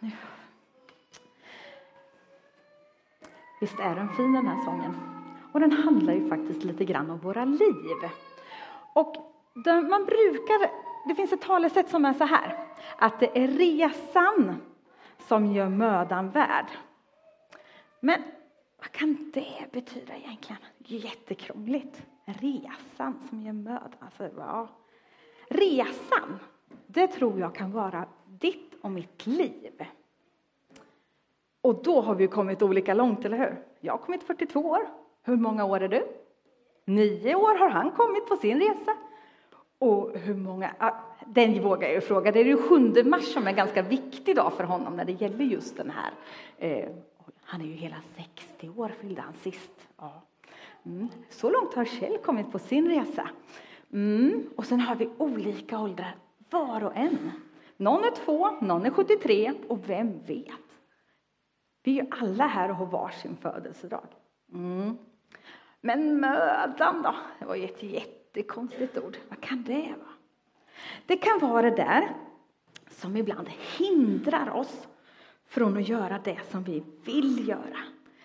nu. Visst är den fin den här sången? Och den handlar ju faktiskt lite grann om våra liv. Och man brukar, det finns ett talesätt som är så här, att det är resan som gör mödan värd. Men vad kan det betyda egentligen? Det är jättekrångligt. Resan som gör mödan. Alltså, ja. Resan, det tror jag kan vara ditt och mitt liv. Och då har vi kommit olika långt, eller hur? Jag har kommit 42 år. Hur många år är du? Nio år har han kommit på sin resa. Och hur många, ah, den vågar jag ju fråga. Det är ju 7 mars som är en ganska viktig dag för honom när det gäller just den här. Eh, han är ju hela 60 år fyllde han sist. Ja. Mm. Så långt har Kjell kommit på sin resa. Mm. Och sen har vi olika åldrar, var och en. Någon är två, någon är 73 och vem vet? Vi är ju alla här och har varsin födelsedag. Mm. Men mödan då? Det var ju ett jättekonstigt ord. Vad kan det vara? Det kan vara det där som ibland hindrar oss från att göra det som vi vill göra.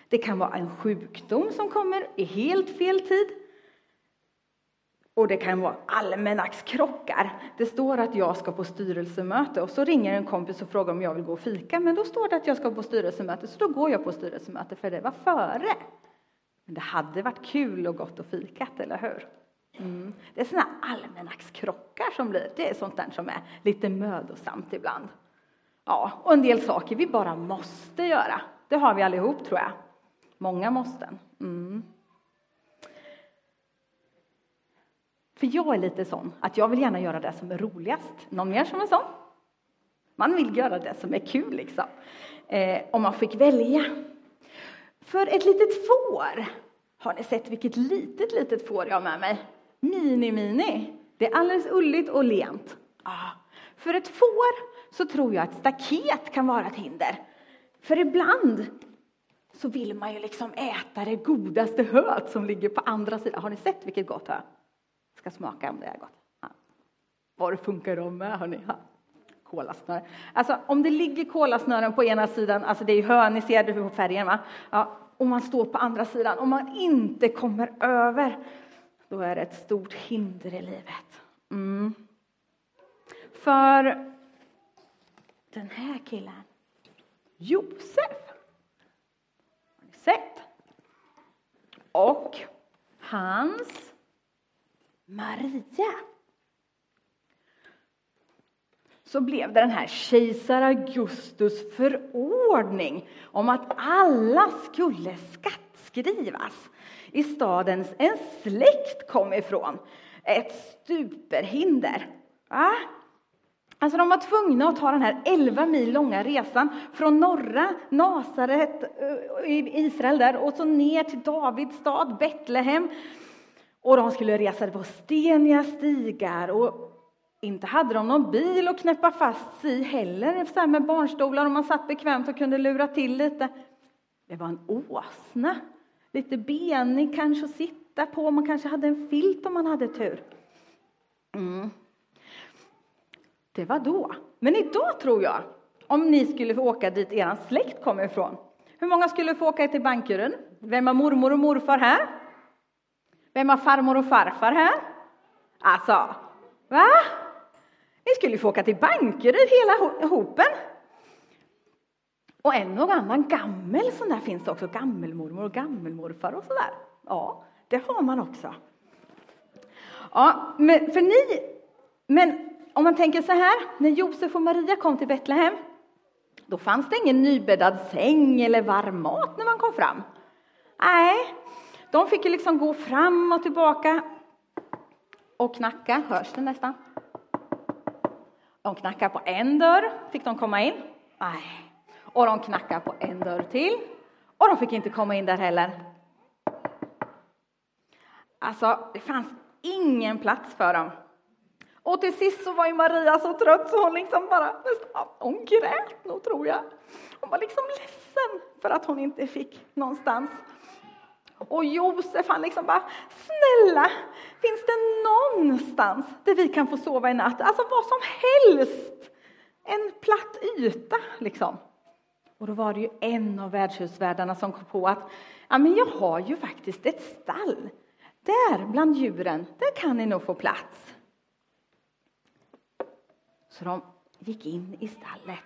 Det kan vara en sjukdom som kommer i helt fel tid. Och det kan vara almanackskrockar. Det står att jag ska på styrelsemöte och så ringer en kompis och frågar om jag vill gå och fika. Men då står det att jag ska på styrelsemöte, så då går jag på styrelsemöte för det var före. Men det hade varit kul och gott och fikat, eller hur? Mm. Det är sådana almanackskrockar som blir, det är sånt där som är lite mödosamt ibland. Ja, och en del saker vi bara måste göra. Det har vi allihop, tror jag. Många måsten. Mm. För jag är lite sån att jag vill gärna göra det som är roligast. Någon mer som är sån? Man vill göra det som är kul, liksom. Eh, om man fick välja. För ett litet får, har ni sett vilket litet, litet får jag har med mig? Mini-mini. Det är alldeles ulligt och lent. Ah. För ett får så tror jag att staket kan vara ett hinder. För ibland så vill man ju liksom äta det godaste höet som ligger på andra sidan. Har ni sett vilket gott hö? Ska smaka om det är gott. Ja. det funkar de med, hörni? Ja. Kolasnören. Alltså om det ligger kolasnören på ena sidan, alltså det är hö, ni ser det på färgen va? Ja, och man står på andra sidan, om man inte kommer över, då är det ett stort hinder i livet. Mm. För den här killen, Josef, har ni sett? Och hans Maria. Så blev det den här kejsar Augustus förordning om att alla skulle skattskrivas i staden en släkt kom ifrån. Ett stuperhinder. Va? Alltså de var tvungna att ta den här 11 mil långa resan från norra Nasaret eh, i Israel där och så ner till Davids stad Betlehem. Och de skulle resa på steniga stigar och inte hade de någon bil att knäppa fast sig i heller, så här med barnstolar och man satt bekvämt och kunde lura till lite. Det var en åsna, lite benig kanske att sitta på, man kanske hade en filt om man hade tur. Mm. Det var då. Men idag tror jag, om ni skulle få åka dit er släkt kommer ifrån, hur många skulle få åka till Bankerön? Vem har mormor och morfar här? Vem har farmor och farfar här? Alltså, va? Ni skulle få åka till Bankeryd hela hopen. Och en och annan gammel sån där finns det också, gammelmormor och gammelmorfar och sådär. Ja, det har man också. Ja, men för ni, men om man tänker så här, när Josef och Maria kom till Betlehem, då fanns det ingen nybäddad säng eller varm mat när man kom fram. Nej, de fick ju liksom gå fram och tillbaka och knacka, hörs det nästan? De knackade på en dörr, fick de komma in? Nej. Och de knackade på en dörr till, och de fick inte komma in där heller. Alltså, det fanns ingen plats för dem. Och till sist så var ju Maria så trött så hon liksom bara nästan, hon grät nog tror jag. Hon var liksom ledsen för att hon inte fick någonstans. Och Josef han liksom bara, snälla, finns det någonstans där vi kan få sova i natt? Alltså vad som helst. en platt yta liksom. Och då var det ju en av värdshusvärdarna som kom på att ja, men jag har ju faktiskt ett stall. Där bland djuren, där kan ni nog få plats. Så de gick in i stallet.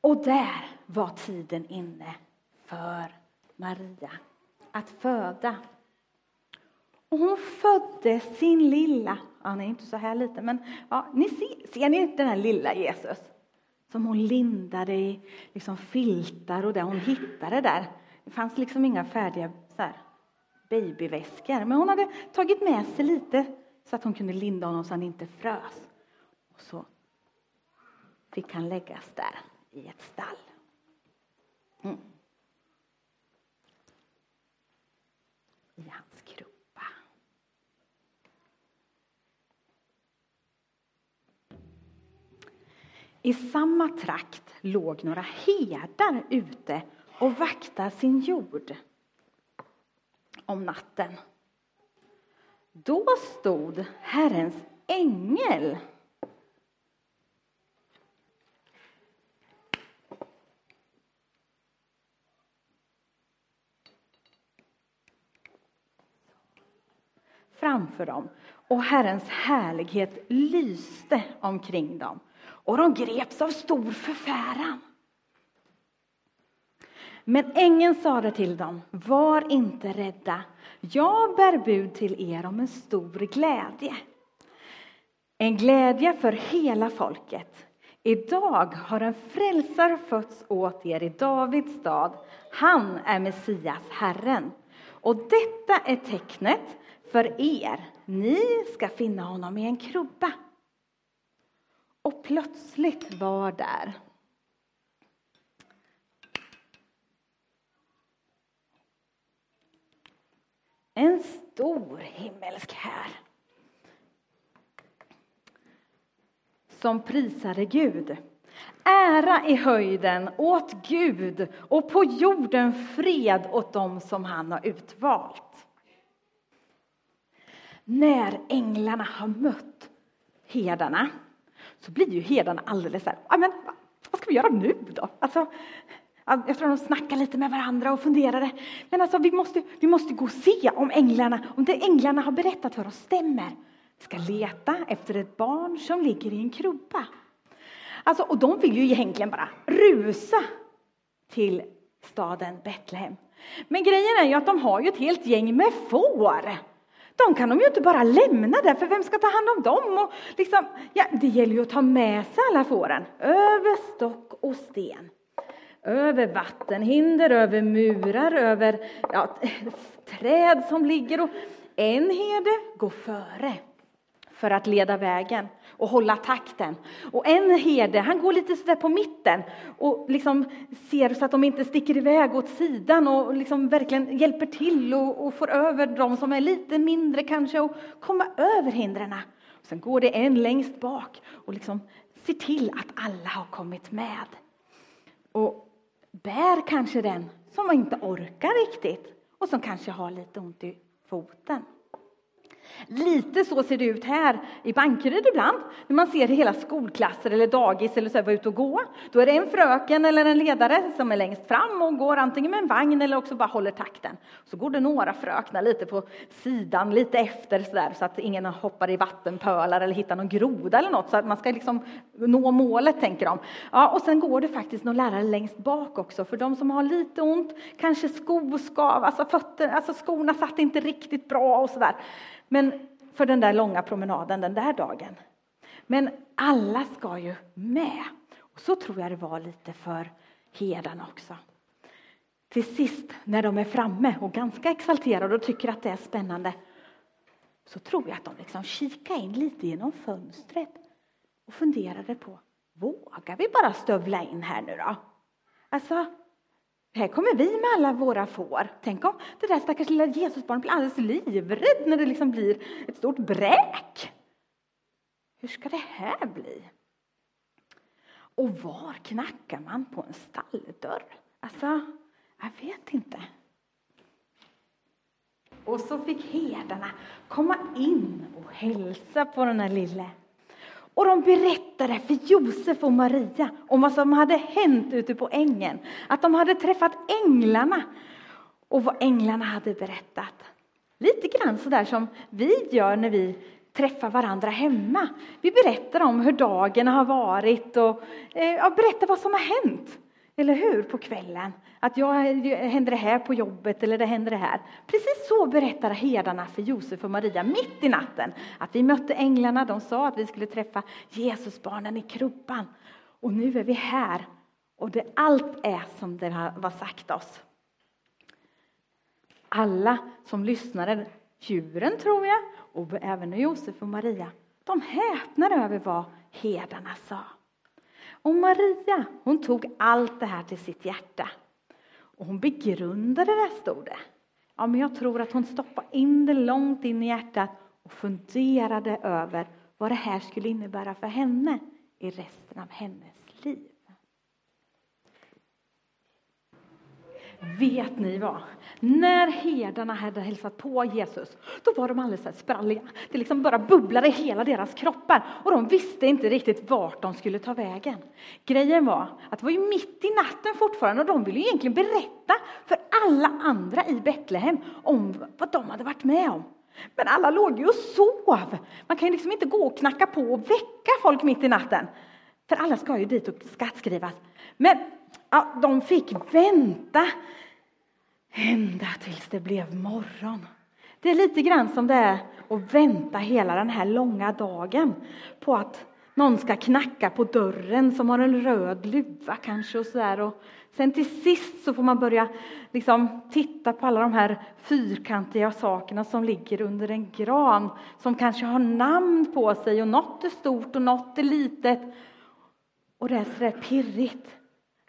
Och där var tiden inne för Maria att föda. Och hon födde sin lilla, han är inte så här liten, men ja, ni ser, ser ni den här lilla Jesus? Som hon lindade i liksom filtar och det hon hittade där. Det fanns liksom inga färdiga så här, babyväskor, men hon hade tagit med sig lite så att hon kunde linda honom så han inte frös. Och så fick han läggas där i ett stall. Mm. I hans krubba. I samma trakt låg några herdar ute och vaktade sin jord om natten. Då stod Herrens ängel framför dem och Herrens härlighet lyste omkring dem och de greps av stor förfäran. Men ängeln sade till dem, var inte rädda, jag bär bud till er om en stor glädje. En glädje för hela folket. Idag har en frälsare fötts åt er i Davids stad. Han är Messias, Herren. Och detta är tecknet för er. Ni ska finna honom i en krubba. Och plötsligt var där en stor himmelsk här som prisade Gud. Ära i höjden åt Gud och på jorden fred åt dem som han har utvalt. När änglarna har mött herdarna så blir ju herdarna alldeles så här, men vad ska vi göra nu då? Alltså, jag tror de snackade lite med varandra och funderade. Men alltså, vi måste, vi måste gå och se om änglarna, om det änglarna har berättat för oss stämmer. Vi ska leta efter ett barn som ligger i en krubba. Alltså, och de vill ju egentligen bara rusa till staden Betlehem. Men grejen är ju att de har ju ett helt gäng med får. De kan de ju inte bara lämna där, för vem ska ta hand om dem? Och liksom, ja, det gäller ju att ta med sig alla fåren, över stock och sten över vattenhinder, över murar, över ja, träd som ligger. Och en herde går före för att leda vägen och hålla takten. Och en herde, han går lite sådär på mitten och liksom ser så att de inte sticker iväg åt sidan och liksom verkligen hjälper till och, och får över de som är lite mindre kanske och komma över hindren. Sen går det en längst bak och liksom ser till att alla har kommit med. Och bär kanske den som inte orkar riktigt och som kanske har lite ont i foten. Lite så ser det ut här i Bankeryd ibland, när man ser hela skolklasser eller dagis eller så vara ute och gå. Då är det en fröken eller en ledare som är längst fram och går antingen med en vagn eller också bara håller takten. Så går det några fröknar lite på sidan, lite efter så, där, så att ingen hoppar i vattenpölar eller hittar någon groda eller något, så att man ska liksom nå målet, tänker de. Ja, och sen går det faktiskt någon lärare längst bak också, för de som har lite ont, kanske skoskav, alltså fötter, alltså skorna satt inte riktigt bra och så där. Men för den där långa promenaden den där dagen. Men alla ska ju med. Och så tror jag det var lite för herdarna också. Till sist, när de är framme och ganska exalterade och tycker att det är spännande, så tror jag att de liksom kikade in lite genom fönstret och funderade på, vågar vi bara stövla in här nu då? Alltså, här kommer vi med alla våra får. Tänk om det där stackars lilla Jesusbarnet blir alldeles livrädd när det liksom blir ett stort bräk. Hur ska det här bli? Och var knackar man på en stalldörr? Alltså, jag vet inte. Och så fick herdarna komma in och hälsa på den här lille. Och de berättade för Josef och Maria om vad som hade hänt ute på ängen. Att de hade träffat änglarna och vad änglarna hade berättat. Lite grann sådär som vi gör när vi träffar varandra hemma. Vi berättar om hur dagen har varit och eh, ja, berättar vad som har hänt. Eller hur? På kvällen. Att jag, händer det här på jobbet eller det händer det här. Precis så berättar herdarna för Josef och Maria mitt i natten. Att vi mötte änglarna, de sa att vi skulle träffa Jesusbarnen i krubban. Och nu är vi här. Och det, allt är som det var sagt oss. Alla som lyssnade, djuren tror jag, och även Josef och Maria, de häpnade över vad herdarna sa. Och Maria, hon tog allt det här till sitt hjärta. Och hon begrundade det, stod det. Ja, men jag tror att hon stoppade in det långt in i hjärtat och funderade över vad det här skulle innebära för henne i resten av hennes liv. Vet ni vad? När herdarna hade hälsat på Jesus, då var de alldeles spralliga. Det liksom bara bubblade i hela deras kroppar och de visste inte riktigt vart de skulle ta vägen. Grejen var att det var ju mitt i natten fortfarande och de ville ju egentligen berätta för alla andra i Betlehem om vad de hade varit med om. Men alla låg ju och sov. Man kan ju liksom inte gå och knacka på och väcka folk mitt i natten. För alla ska ju dit och skattskrivas. Men ja, de fick vänta ända tills det blev morgon. Det är lite grann som det är att vänta hela den här långa dagen på att någon ska knacka på dörren som har en röd luva kanske och sådär. Och sen till sist så får man börja liksom titta på alla de här fyrkantiga sakerna som ligger under en gran som kanske har namn på sig och något är stort och något är litet. Och det är sådär pirrigt.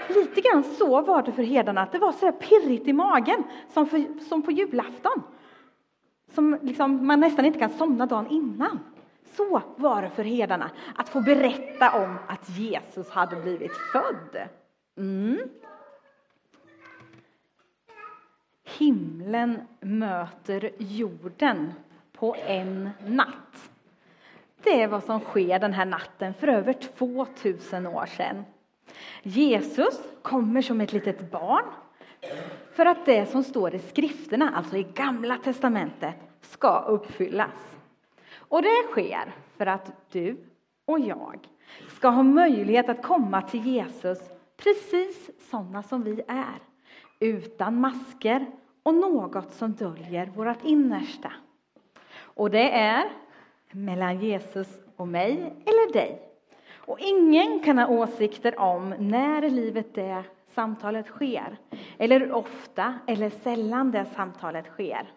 Lite grann så var det för herdarna, att det var så pirrigt i magen som, för, som på julafton. Som liksom man nästan inte kan somna dagen innan. Så var det för herdarna att få berätta om att Jesus hade blivit född. Mm. Himlen möter jorden på en natt. Det är vad som sker den här natten för över 2000 år sedan. Jesus kommer som ett litet barn för att det som står i skrifterna, alltså i Gamla testamentet, ska uppfyllas. Och det sker för att du och jag ska ha möjlighet att komma till Jesus precis sådana som vi är, utan masker och något som döljer vårt innersta. Och det är mellan Jesus och mig eller dig. Och ingen kan ha åsikter om när i livet det samtalet sker, eller hur ofta eller sällan det samtalet sker.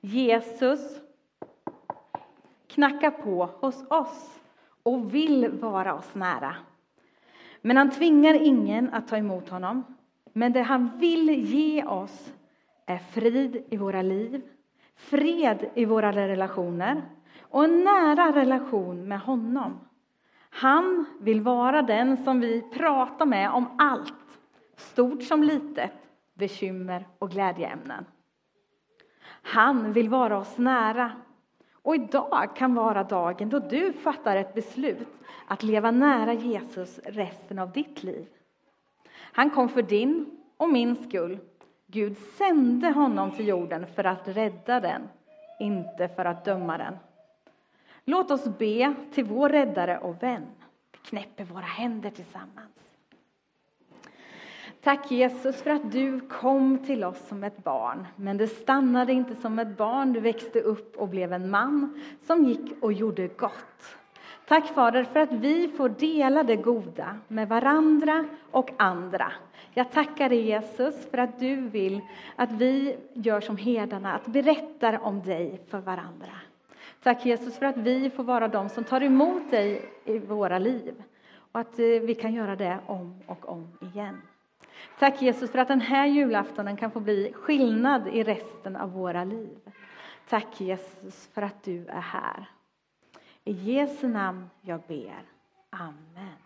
Jesus knackar på hos oss och vill vara oss nära. Men han tvingar ingen att ta emot honom. Men det han vill ge oss är frid i våra liv, fred i våra relationer och en nära relation med honom. Han vill vara den som vi pratar med om allt, stort som litet, bekymmer och glädjeämnen. Han vill vara oss nära. Och idag kan vara dagen då du fattar ett beslut att leva nära Jesus resten av ditt liv. Han kom för din och min skull. Gud sände honom till jorden för att rädda den, inte för att döma den. Låt oss be till vår räddare och vän. Vi knäpper våra händer tillsammans. Tack Jesus för att du kom till oss som ett barn. Men du stannade inte som ett barn, du växte upp och blev en man som gick och gjorde gott. Tack Fader för att vi får dela det goda med varandra och andra. Jag tackar dig Jesus för att du vill att vi gör som herdarna, att berätta om dig för varandra. Tack Jesus för att vi får vara de som tar emot dig i våra liv och att eh, vi kan göra det om och om igen. Tack Jesus för att den här julaftonen kan få bli skillnad i resten av våra liv. Tack Jesus för att du är här. I Jesu namn jag ber. Amen.